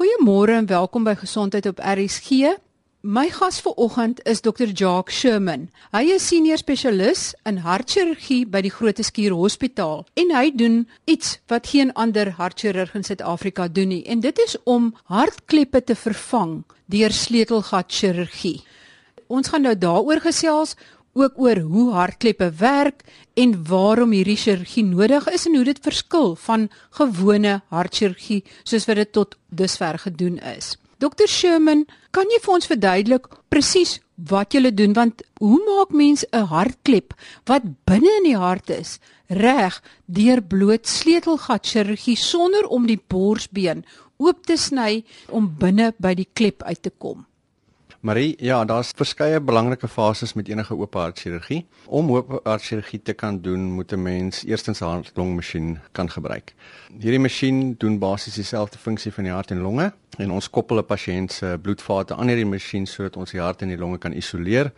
Goeiemôre en welkom by Gesondheid op RSG. My gas vanoggend is Dr. Jacques Sherman. Hy is senior spesialis in hartchirurgie by die Groote Skuur Hospitaal en hy doen iets wat geen ander hartchirurg in Suid-Afrika doen nie en dit is om hartkleppe te vervang deur sleutelgatchirurgie. Ons gaan nou daaroor gesels ook oor hoe hartkleppe werk en waarom hierdie chirurgie nodig is en hoe dit verskil van gewone hartchirurgie soos wat dit tot dusver gedoen is. Dr Sherman, kan jy vir ons verduidelik presies wat jy doen want hoe maak mens 'n hartklep wat binne in die hart is reg deur bloot sleutelgat chirurgie sonder om die borsbeen oop te sny om binne by die klep uit te kom? Marie, ja, daar's verskeie belangrike fases met enige oop hartchirurgie. Om oop hartchirurgie te kan doen, moet 'n mens eerstens 'n hart-longmasjien kan gebruik. Hierdie masjien doen basies dieselfde funksie van die hart en longe en ons koppel 'n pasiënt se bloedvate aan hierdie masjien sodat ons die hart en die longe kan isoleer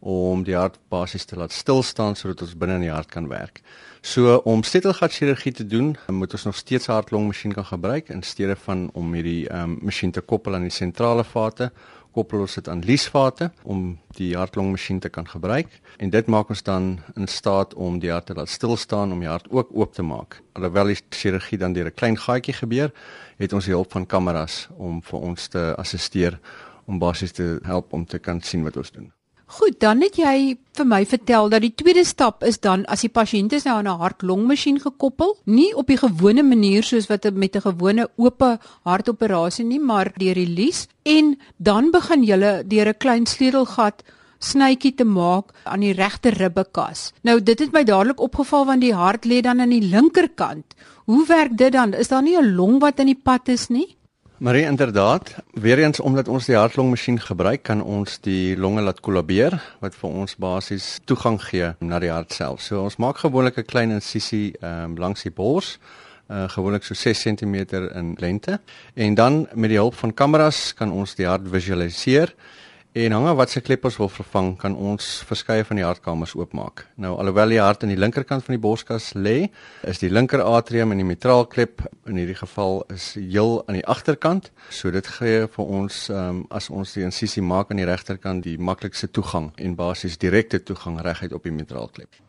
om die hart basies te laat stil staan sodat ons binne in die hart kan werk. So om stetelgatchirurgie te doen, moet ons nog steeds hart-longmasjien kan gebruik in steede van om hierdie ehm um, masjien te koppel aan die sentrale vate koppel ons dit aan liesvate om die hartlongmasjien te kan gebruik en dit maak ons dan in staat om die hart te laat stil staan om die hart ook oop te maak. Alhoewel die chirurgie dan deur 'n klein gaatjie gebeur, het ons die hulp van kameras om vir ons te assisteer om basies te help om te kan sien wat ons doen. Goed, dan het jy vir my vertel dat die tweede stap is dan as die pasiënt is nou aan 'n hart-longmasjien gekoppel, nie op die gewone manier soos wat met 'n gewone oop hartoperasie nie, maar deur die lies en dan begin jy deur 'n klein sleutelgat snytjie te maak aan die regte ribbekas. Nou dit het my dadelik opgeval want die hart lê dan aan die linkerkant. Hoe werk dit dan? Is daar nie 'n long wat in die pad is nie? Maar inderdaad, weer eens omdat ons die hartlongmasjien gebruik, kan ons die longe laat kollabeer wat vir ons basies toegang gee na die hart self. So ons maak gewoonlik 'n klein insisie ehm um, langs die bors, uh, gewoonlik so 6 cm in lengte. En dan met die hulp van kameras kan ons die hart visualiseer En hange wat se kleppers wil vervang, kan ons verskeie van die hartkamers oopmaak. Nou alhoewel die hart aan die linkerkant van die borskas lê, is die linker atrium en die mitraalklep in hierdie geval is heel aan die agterkant. So dit gee vir ons um, as ons die insisie maak aan die regterkant die maklikste toegang en basies direkte toegang reguit op die mitraalklep.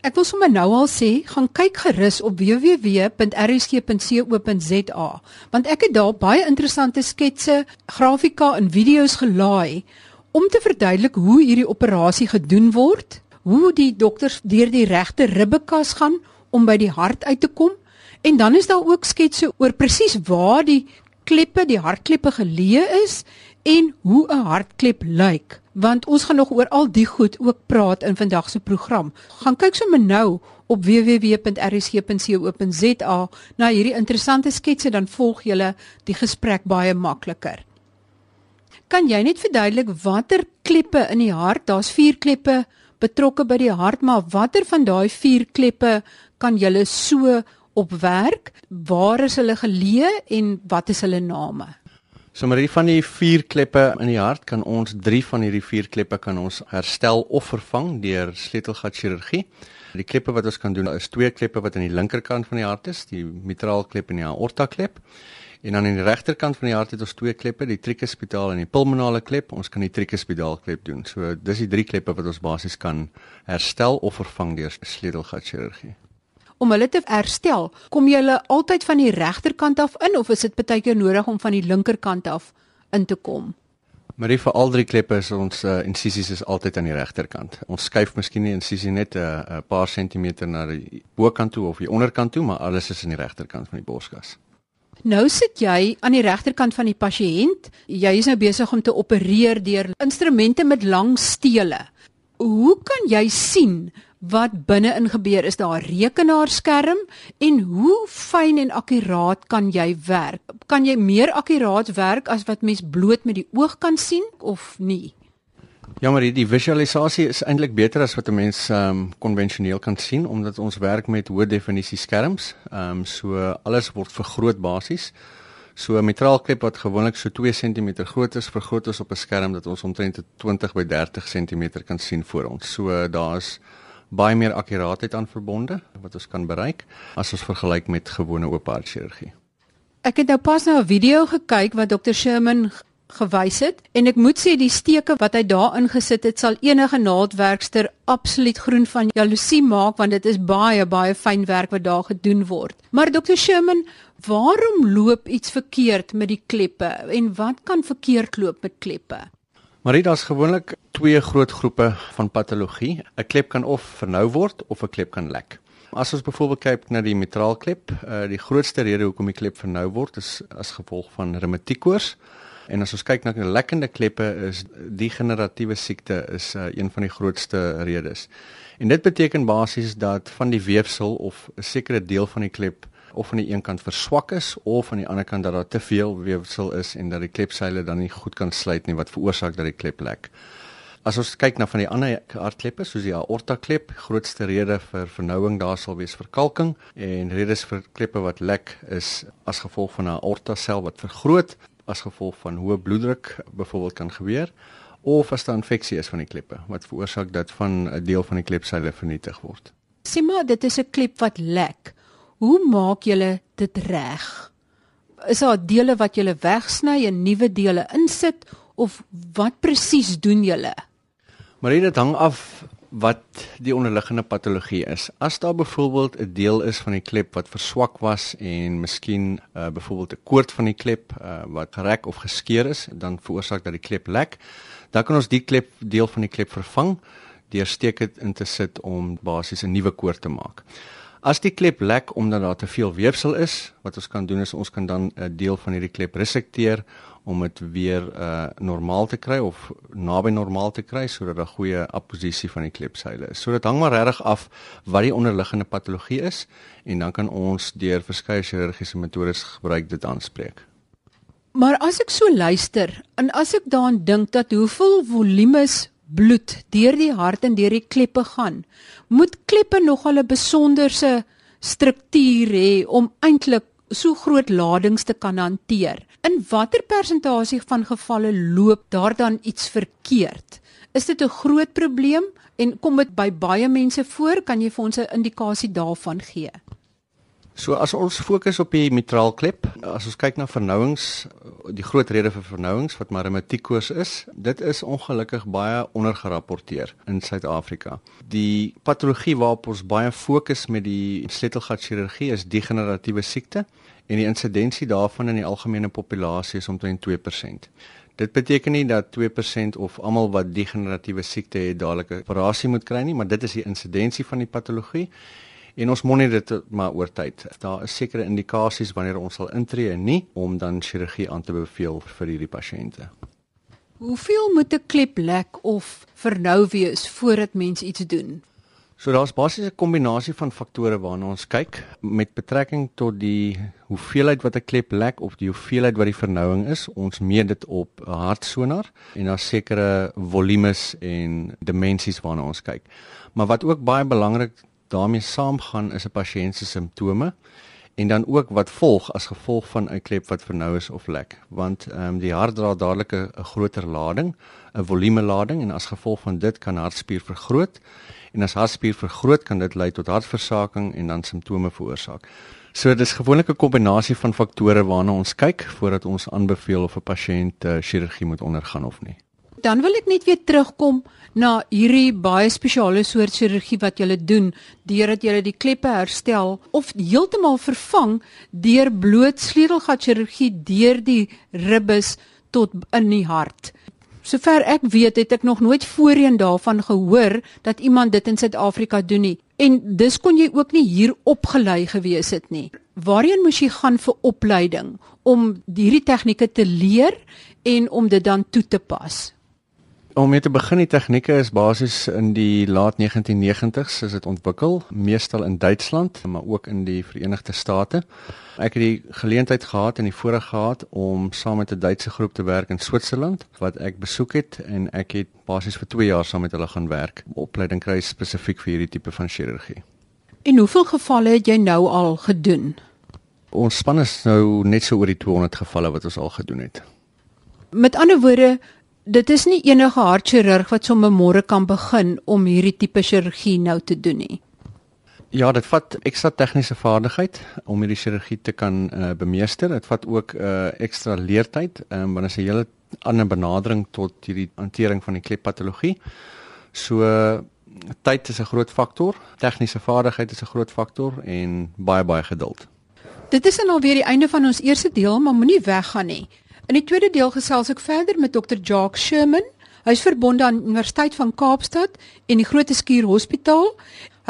Ek wil sommer nou al sê, gaan kyk gerus op www.rsg.co.za, want ek het daar baie interessante sketse, grafika en video's gelaai om te verduidelik hoe hierdie operasie gedoen word, hoe die dokters deur die regte ribbekas gaan om by die hart uit te kom, en dan is daar ook sketse oor presies waar die kleppe, die hartkleppe geleë is en hoe 'n hartklep lyk want ons gaan nog oor al die goed ook praat in vandag se program. Gaan kyk sommer nou op www.rsg.co.za na hierdie interessante sketse dan volg julle die gesprek baie makliker. Kan jy net verduidelik watter kleppe in die hart? Daar's 4 kleppe betrokke by die hart, maar watter van daai 4 kleppe kan julle so opwerk? Waar is hulle geleë en wat is hulle name? So maar hier van die vier kleppe in die hart kan ons 3 van hierdie vier kleppe kan ons herstel of vervang deur sleutelgat chirurgie. Die kleppe wat ons kan doen is twee kleppe wat aan die linkerkant van die hart is, die mitraalklep en die aorta klep. En aan die regterkant van die hart het ons twee kleppe, die tricuspidale en die pulmonale klep. Ons kan die tricuspidale klep doen. So dis die drie kleppe wat ons basies kan herstel of vervang deur sleutelgat chirurgie om hulle te herstel, kom jy hulle altyd van die regterkant af in of is dit baie keer nodig om van die linkerkant af in te kom? Maar vir al drie kleppe is ons uh, insisies is altyd aan die regterkant. Ons skuif miskien nie insisie net 'n uh, uh, paar sentimeter na die bokant toe of die onderkant toe, maar alles is aan die regterkant van die borskas. Nou sit jy aan die regterkant van die pasiënt. Jy is nou besig om te opereer deur instrumente met lang stele. Hoe kan jy sien wat binne-in gebeur is daar 'n rekenaarskerm en hoe fyn en akkuraat kan jy werk? Kan jy meer akkuraat werk as wat mens bloot met die oog kan sien of nie? Ja, maar die, visualisasie is eintlik beter as wat 'n mens ehm um, konvensioneel kan sien omdat ons werk met hoë definisie skerms. Ehm um, so alles word vergroot basies. So 'n mitraalklep wat gewoonlik so 2 cm groot is, vergroot ons op 'n skerm dat ons omtrent 20 by 30 cm kan sien voor ons. So daar's baie meer akkuraatheid aan verbonde wat ons kan bereik as ons vergelyk met gewone oop hart chirurgie. Ek het nou pas na 'n video gekyk wat Dr Sherman gewys het en ek moet sê die steke wat hy daarin gesit het sal enige naaldwerkster absoluut groen van jaloesie maak want dit is baie baie fyn werk wat daar gedoen word. Maar Dr Sherman, waarom loop iets verkeerd met die kleppe en wat kan verkeerd loop met kleppe? Dit is gewoonlik twee groot groepe van patologie. 'n Klep kan of vernou word of 'n klep kan lek. As ons byvoorbeeld kyk na die mitraalklep, uh, die grootste rede hoekom die klep vernou word is as gevolg van reumatiekoors. En as ons kyk na lekkende kleppe is die generatiewe siekte is uh, een van die grootste redes. En dit beteken basies dat van die weefsel of 'n sekere deel van die klep of aan die een kant verswak is of aan die ander kant dat daar te veel weefsel is en dat die klepseile dan nie goed kan sluit nie wat veroorsaak dat die klep lek. As ons kyk na van die ander hartkleppe soos die aorta klep, grootste rede vir vernouing daar sal wees verkalking en redes vir kleppe wat lek is as gevolg van 'n aorta sel wat vergroot as gevolg van hoë bloeddruk byvoorbeeld kan gebeur of as daar infeksie is van die kleppe wat veroorsaak dat van 'n deel van die klepseile vernietig word. Sien maar, dit is 'n klep wat lek. Hoe maak julle dit reg? Is daar dele wat julle wegsny en nuwe dele insit of wat presies doen julle? Maar dit hang af wat die onderliggende patologie is. As daar byvoorbeeld 'n deel is van die klep wat verswak was en miskien uh, byvoorbeeld 'n koord van die klep uh, wat gerek of geskeur is, dan veroorsaak dat die klep lek, dan kan ons die klep deel van die klep vervang deur steeke in te sit om basies 'n nuwe koord te maak. As die klep lek omdat daar te veel weefsel is, wat ons kan doen is ons kan dan 'n deel van hierdie klep resekteer om dit weer uh normaal te kry of naby normaal te kry sodat daar goeie apposisie van die klepseile is. So dit hang maar regtig af wat die onderliggende patologie is en dan kan ons deur verskeie chirurgiese metodes gebruik dit aanspreek. Maar as ek so luister en as ek daaraan dink dat hoeveel volumes bloed deur die hart en deur die kleppe gaan, moet kleppe nogal 'n besonderse struktuur hê om eintlik so groot ladings te kan hanteer. In watter persentasie van gevalle loop daar dan iets verkeerd? Is dit 'n groot probleem en kom dit by baie mense voor? Kan jy vir ons 'n indikasie daarvan gee? So as ons fokus op die mitraalklep, as ons kyk na vernouings, die groot rede vir vernouings wat reumatiekoors is, dit is ongelukkig baie ondergerapporteer in Suid-Afrika. Die patologie waarop ons baie fokus met die sleutelgat chirurgie is degeneratiewe siekte en die insidensie daarvan in die algemene populasie is omtrent 2%. Dit beteken nie dat 2% of almal wat degeneratiewe siekte het dadelik 'n operasie moet kry nie, maar dit is die insidensie van die patologie en ons monitor dit maar oor tyd. Daar is sekere indikasies wanneer ons sal intree en nie om dan chirurgie aan te beveel vir hierdie pasiënte. Hoeveel moet 'n klep lek of vernou wees voordat mens iets doen? So daar's basies 'n kombinasie van faktore waarna ons kyk met betrekking tot die hoeveelheid wat 'n klep lek of die hoeveelheid wat die vernouing is. Ons meet dit op 'n hartsonar en daar sekere volumes en dimensies waarna ons kyk. Maar wat ook baie belangrik daarmee saamgaan is 'n pasiënt se simptome en dan ook wat volg as gevolg van 'n klep wat vernou is of lek want ehm um, die hart dra dadelik 'n groter lading, 'n volume lading en as gevolg van dit kan hartspier vergroot en as hartspier vergroot kan dit lei tot hartversaking en dan simptome veroorsaak. So dis gewoonlik 'n kombinasie van faktore waarna ons kyk voordat ons aanbeveel of 'n pasiënt uh, chirurgie moet ondergaan of nie. Dan wil ek net weer terugkom na hierdie baie spesiale soort chirurgie wat jy doen deurdat jy die kleppe herstel of heeltemal vervang deur bloot sleutelgat chirurgie deur die ribbes tot in die hart. Sover ek weet, het ek nog nooit voorheen daarvan gehoor dat iemand dit in Suid-Afrika doen nie. En dis kon jy ook nie hier opgelei gewees het nie. Waarheen moes jy gaan vir opleiding om hierdie tegnieke te leer en om dit dan toe te pas? Om mee te begin, die tegnieke is basies in die laat 1990s is dit ontwikkel, meestal in Duitsland, maar ook in die Verenigde State. Ek het die geleentheid gehad en die voorreg gehad om saam met 'n Duitse groep te werk in Switserland wat ek besoek het en ek het basies vir 2 jaar saam met hulle gaan werk, opleiding kry spesifiek vir hierdie tipe van chirurgie. En hoeveel gevalle het jy nou al gedoen? Ons span is nou net so oor die 200 gevalle wat ons al gedoen het. Met ander woorde, dit is nie enige hartchirurg wat sommer môre kan begin om hierdie tipe chirurgie nou te doen nie. Ja, dit vat ekstra tegniese vaardigheid om hierdie chirurgie te kan uh, bemeester. Dit vat ook uh, ekstra leertyd, um, want dit is 'n hele ander benadering tot hierdie hantering van die kleppatologie. So tyd is 'n groot faktor, tegniese vaardigheid is 'n groot faktor en baie baie geduld. Dit is dan alweer die einde van ons eerste deel, maar moenie weggaan nie. In die tweede deel gesels ek verder met Dr. Jacques Sherman. Hy is verbonde aan Universiteit van Kaapstad en die Grote Skuur Hospitaal.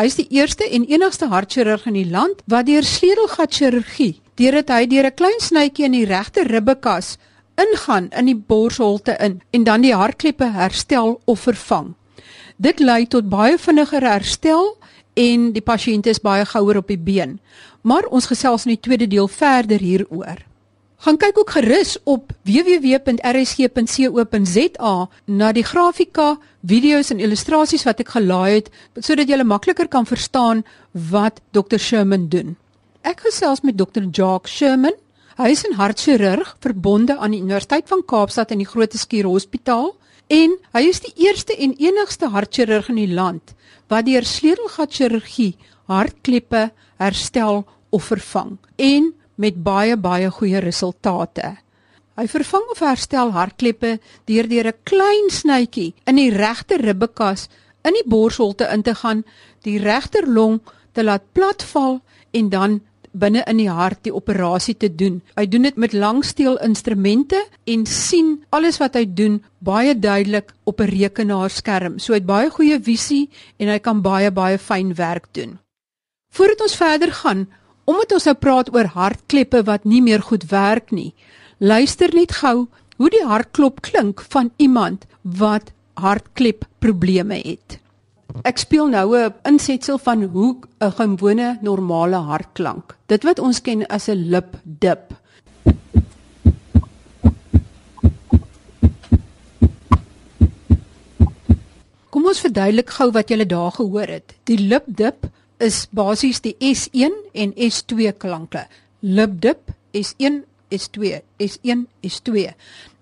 Hy is die eerste en enigste hartchirurg in die land wat deur sleutelgatchirurgie, deurdat hy deur 'n klein snytjie in die regte ribbekas ingaan in die borsholte in en dan die hartkleppe herstel of vervang. Dit lei tot baie vinniger herstel en die pasiënt is baie gouer op die been. Maar ons gesels in die tweede deel verder hieroor. Gaan kyk ook gerus op www.rsg.co.za na die grafika, video's en illustrasies wat ek gelaai het sodat jy makliker kan verstaan wat Dr Sherman doen. Ek gesels met Dr Jacques Sherman. Hy is 'n hartchirurg verbonde aan die Universiteit van Kaapstad en die Groote Skuur Hospitaal en hy is die eerste en enigste hartchirurg in die land wat deur sleutelgatchirurgie hartkleppe herstel of vervang en met baie baie goeie resultate. Hy vervang of herstel hartkleppe deur deur 'n klein snytjie in die regte ribbekas in die borsholte in te gaan, die regter long te laat platval en dan binne in die hart die operasie te doen. Hy doen dit met langsteel instrumente en sien alles wat hy doen baie duidelik op 'n rekenaarskerm. So hy het baie goeie visie en hy kan baie baie fyn werk doen. Voordat ons verder gaan, Omdat ons nou praat oor hartkleppe wat nie meer goed werk nie, luister net gou hoe die hartklop klink van iemand wat hartklep probleme het. Ek speel nou 'n insetsel van hoe 'n gewone normale hart klink. Dit wat ons ken as 'n lip dip. Kom ons verduidelik gou wat jy daar gehoor het. Die lip dip is basies die S1 en S2 klanke. Lip dip S1 S2 S1 S2.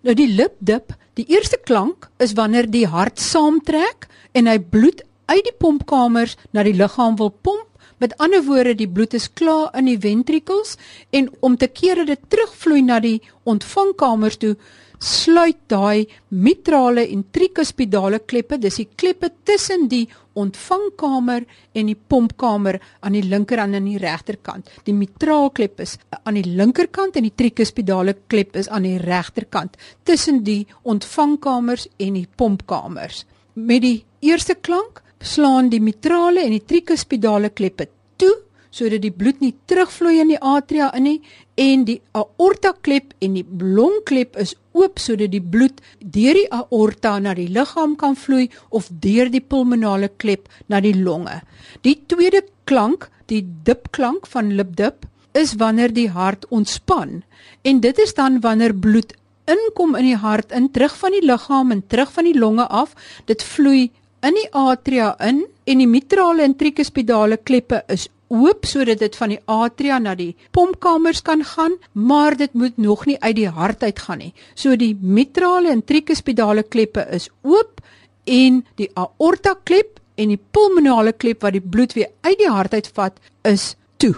Nou die lip dip, die eerste klank is wanneer die hart saamtrek en hy bloed uit die pompkamers na die liggaam wil pomp. Met ander woorde, die bloed is klaar in die ventrikels en om te keer dat dit terugvloei na die ontvangkamers toe, sluit daai mitrale en tricuspidale kleppe, dis die kleppe tussen die ontvangkamer en die pompkamer aan die linkerkant en die regterkant. Die mitraalklep is aan die linkerkant en die tricuspidale klep is aan die regterkant tussen die ontvangkamers en die pompkamers. Met die eerste klank slaan die mitrale en die tricuspidale kleppe toe sodat die bloed nie terugvloei in die atria in nie en die aorta klep en die longklep is oop sodat die bloed deur die aorta na die liggaam kan vloei of deur die pulmonale klep na die longe. Die tweede klank, die dipklank van lipdip is wanneer die hart ontspan en dit is dan wanneer bloed inkom in die hart in terug van die liggaam en terug van die longe af. Dit vloei in die atria in en die mitrale en tricuspidale kleppe is oop sodat dit van die atria na die pompkamers kan gaan, maar dit moet nog nie uit die hart uit gaan nie. So die mitrale en tricuspidale kleppe is oop en die aorta klep en die pulmonale klep wat die bloed weer uit die hart uitvat is toe.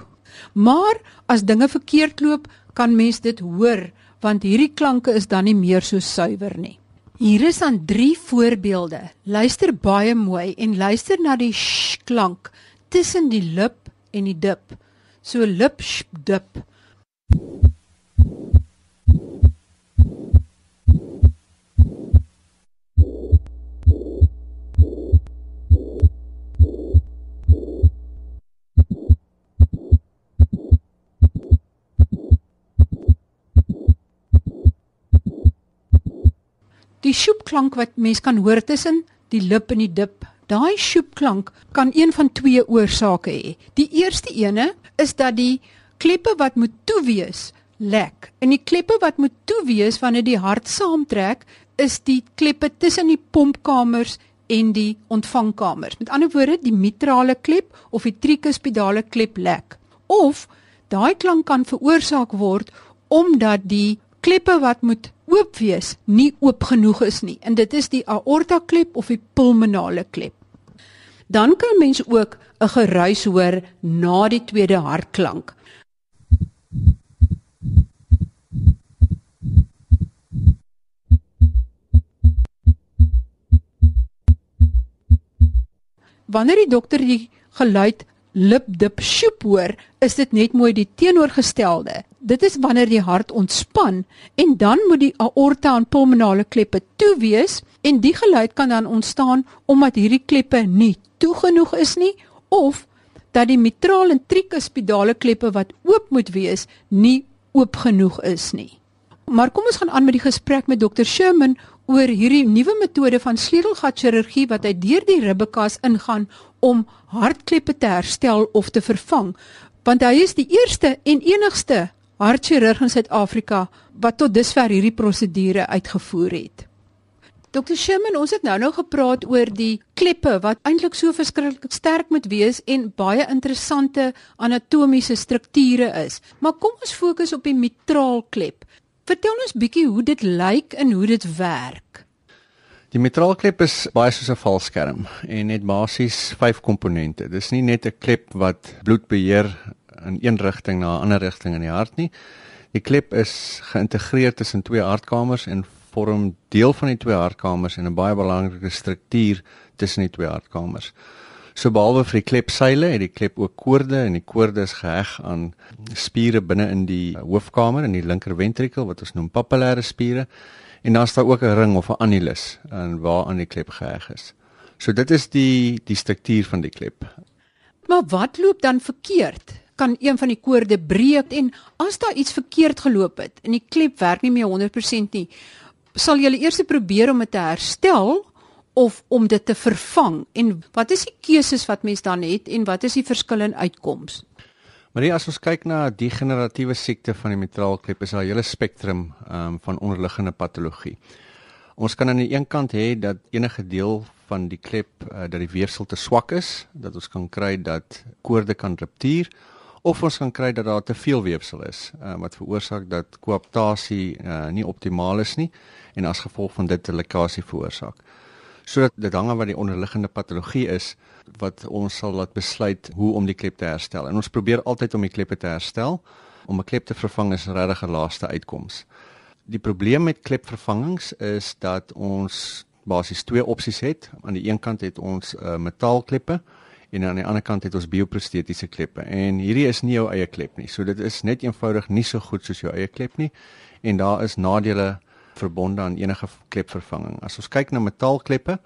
Maar as dinge verkeerd loop, kan mens dit hoor want hierdie klanke is dan nie meer so suiwer nie. Hier is dan 3 voorbeelde. Luister baie mooi en luister na die sh klank tussen die lip en die dip. So lip dip. Die sjoepklank wat mens kan hoor tussen die lip en die dip Daai sjoepklank kan een van twee oorsake hê. Die eerste ene is dat die kleppe wat moet toe wees, lek. En die kleppe wat moet toe wees wanneer die hart saamtrek, is die kleppe tussen die pompkamers en die ontvangkamers. Met ander woorde, die mitrale klep of die tricuspidale klep lek. Of daai klank kan veroorsaak word omdat die kleppe wat moet oop wees nie oop genoeg is nie en dit is die aorta klep of die pulmonale klep. Dan kan mens ook 'n geruis hoor na die tweede hartklank. Wanneer die dokter die geluid lip dip sjoep hoor, is dit net mooi die teenoorgestelde. Dit is wanneer die hart ontspan en dan moet die aorta en pulmonale kleppe toe wees en die geluid kan dan ontstaan omdat hierdie kleppe nie toe genoeg is nie of dat die mitral en tricuspidale kleppe wat oop moet wees nie oop genoeg is nie. Maar kom ons gaan aan met die gesprek met Dr Sherman oor hierdie nuwe metode van sleutelgatchirurgie wat uit deur die ribbekas ingaan om hartkleppe te herstel of te vervang. Want hy is die eerste en enigste hartchirurg in Suid-Afrika wat tot dusver hierdie prosedure uitgevoer het. Dr Sherman, ons het nou nou gepraat oor die kleppe wat eintlik so verskriklik sterk moet wees en baie interessante anatomiese strukture is. Maar kom ons fokus op die mitraalklep. Vertel ons bietjie hoe dit lyk en hoe dit werk. Die mitraalklep is baie soos 'n valskerm en het basies 5 komponente. Dis nie net 'n klep wat bloed beheer in een rigting na 'n ander rigting in die hart nie. Die klep is geïntegreer tussen twee hartkamers en vorm deel van die twee hartkamers en 'n baie belangrike struktuur tussen die twee hartkamers. So behalwe vir die klepseile het die klep ook koorde en die koorde is geheg aan spiere binne in die hoofkamer in die linker ventrikel wat ons noem papillêre spiere en dan is daar ook 'n ring of 'n annulus en waar aan die klep geheg is. So dit is die die struktuur van die klep. Maar wat loop dan verkeerd? Kan een van die koorde breek en as daar iets verkeerd geloop het en die klep werk nie meer 100% nie, sal jy eers probeer om dit te herstel of om dit te vervang en wat is die keuses wat mens dan het en wat is die verskil in uitkoms? Maar as ons kyk na die generatiewe siekte van die mitraalklep is daar 'n hele spektrum um, van onderliggende patologie. Ons kan aan die een kant hê dat enige deel van die klep uh, dat die weefsel te swak is, dat ons kan kry dat koorde kan ruptuur of ons kan kry dat daar te veel weefsel is uh, wat veroorsaak dat koaptasie uh, nie optimaal is nie en as gevolg van dit 'n lekkasie veroorsaak sodat dit hang af wat die onderliggende patologie is wat ons sal laat besluit hoe om die klep te herstel. En ons probeer altyd om die kleppe te herstel. Om 'n klep te vervang is regtig 'n laaste uitkoms. Die probleem met klepvervangings is dat ons basies twee opsies het. Aan die een kant het ons uh, metaalkleppe en aan die ander kant het ons bioprostetiese kleppe. En hierdie is nie jou eie klep nie. So dit is net eenvoudig nie so goed soos jou eie klep nie. En daar is nadele verbonde aan enige klepvervanging. As ons kyk na metaalkleppe,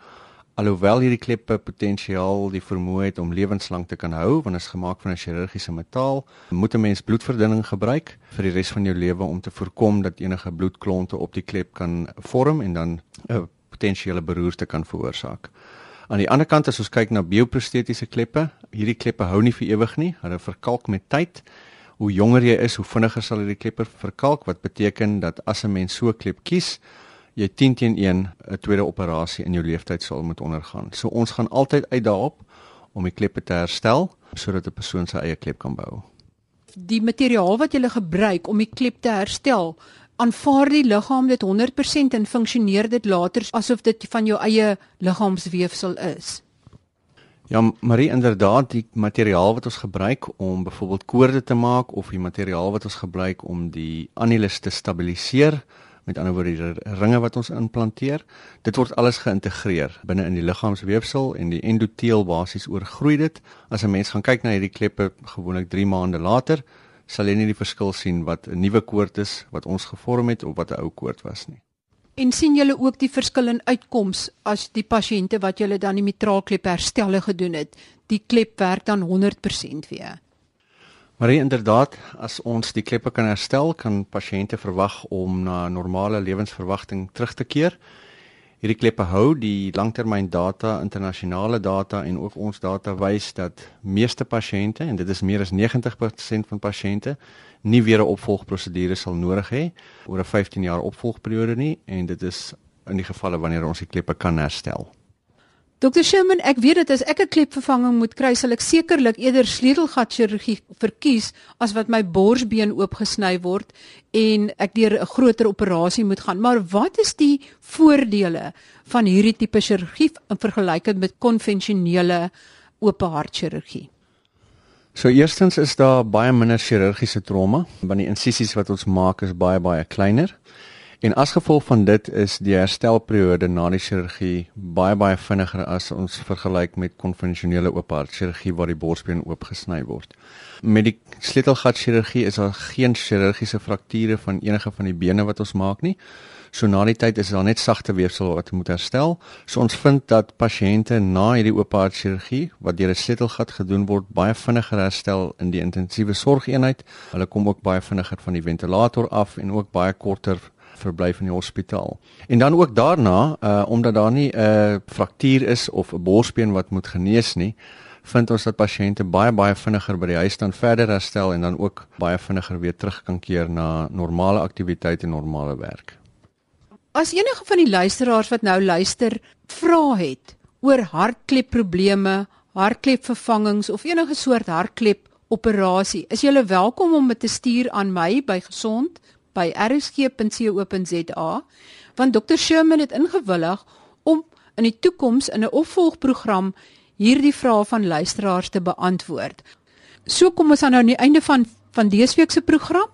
alhoewel hierdie kleppe potensiaal die vermoë het om lewenslank te kan hou, want is gemaak van 'n chirurgiese metaal, moet 'n mens bloedverdunning gebruik vir die res van jou lewe om te voorkom dat enige bloedklonte op die klep kan vorm en dan 'n potensiële beroerte kan veroorsaak. Aan die ander kant as ons kyk na bioprostetiese kleppe, hierdie kleppe hou nie vir ewig nie, hulle verkalk met tyd hoe jonger jy is, hoe vinniger sal hierdie klepper verkalk wat beteken dat as 'n mens so 'n klep kies, jy 10 teen 1 'n tweede operasie in jou lewenstyd sal moet ondergaan. So ons gaan altyd uit daarop om die kleppe te herstel sodat 'n persoon sy eie klep kan bou. Die materiaal wat jy gebruik om die klep te herstel, aanvaar die liggaam dit 100% en funksioneer dit later asof dit van jou eie liggaamsweefsel is. Ja, Marie, inderdaad, die materiaal wat ons gebruik om byvoorbeeld koorde te maak of die materiaal wat ons gebruik om die annulus te stabiliseer, met ander woorde die ringe wat ons implanteer, dit word alles geïntegreer binne in die liggaamsweefsel en die endoteel basies oorgroei dit. As 'n mens gaan kyk na hierdie kleppe gewoonlik 3 maande later, sal jy nie die verskil sien wat 'n nuwe koord is wat ons gevorm het of wat 'n ou koord was nie. En sien julle ook die verskil in uitkoms as die pasiënte wat julle dan die mitraalklep herstelle gedoen het, die klep werk dan 100% weer. Maar inderdaad, as ons die kleppe kan herstel, kan pasiënte verwag om na normale lewensverwagting terug te keer. Hierdie kleppe hou die langtermyn data, internasionale data en ook ons data wys dat meeste pasiënte en dit is meer as 90% van pasiënte nie weer 'n opvolgprosedure sal nodig hê oor 'n 15 jaar opvolgperiode nie en dit is in die gevalle wanneer ons die kleppe kan herstel. Dr Sherman, ek weet dit as ek 'n klepvervanging moet kry, sal ek sekerlik eerder sleutelgat chirurgie verkies as wat my borsbeen oopgesny word en ek deur 'n groter operasie moet gaan. Maar wat is die voordele van hierdie tipe chirurgie in vergelyking met konvensionele oop hartchirurgie? So eerstens is daar baie minder chirurgiese trauma want die insisies wat ons maak is baie baie kleiner. En as gevolg van dit is die herstelperiode na die chirurgie baie baie vinniger as ons vergelyk met konvensionele oop hart chirurgie waar die borsbeen oopgesny word. Met die sleutelgat chirurgie is daar geen chirurgiese frakture van enige van die bene wat ons maak nie. So na die tyd is daar net sagte weefsel wat moet herstel. So ons vind dat pasiënte na hierdie oop hart chirurgie wat deur 'n sleutelgat gedoen word baie vinniger herstel in die intensiewe sorgeenheid. Hulle kom ook baie vinniger van die ventilator af en ook baie korter verblyf in die hospitaal. En dan ook daarna, uh omdat daar nie 'n uh, fraktuur is of 'n borsbeen wat moet genees nie, vind ons dat pasiënte baie baie vinniger by die huis dan verder herstel en dan ook baie vinniger weer terug kan keer na normale aktiwiteite en normale werk. As enige van die luisteraars wat nou luister, vra het oor hartklepprobleme, hartklepvervangings of enige soort hartklep operasie, is jy welkom om dit te stuur aan my by gesond by rsg.co.za want Dr Sherman het ingewillig om in die toekoms in 'n opvolgprogram hierdie vrae van luisteraars te beantwoord. So kom ons aan nou aan die einde van van dese week se program,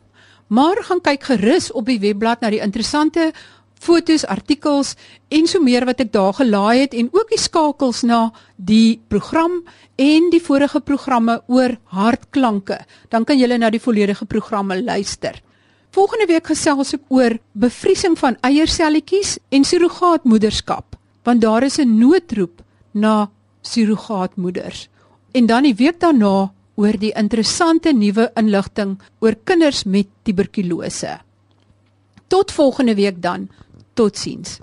maar gaan kyk gerus op die webblad na die interessante fotos, artikels en so meer wat ek daar gelaai het en ook die skakels na die program en die vorige programme oor hartklanke. Dan kan jy na die volledige programme luister. Volgende week gesels ek oor bevriesing van eierselletjies en surrogaatmoederskap, want daar is 'n noodroep na surrogaatmoeders. En dan die week daarna oor die interessante nuwe inligting oor kinders met tuberkulose. Tot volgende week dan. Totsiens.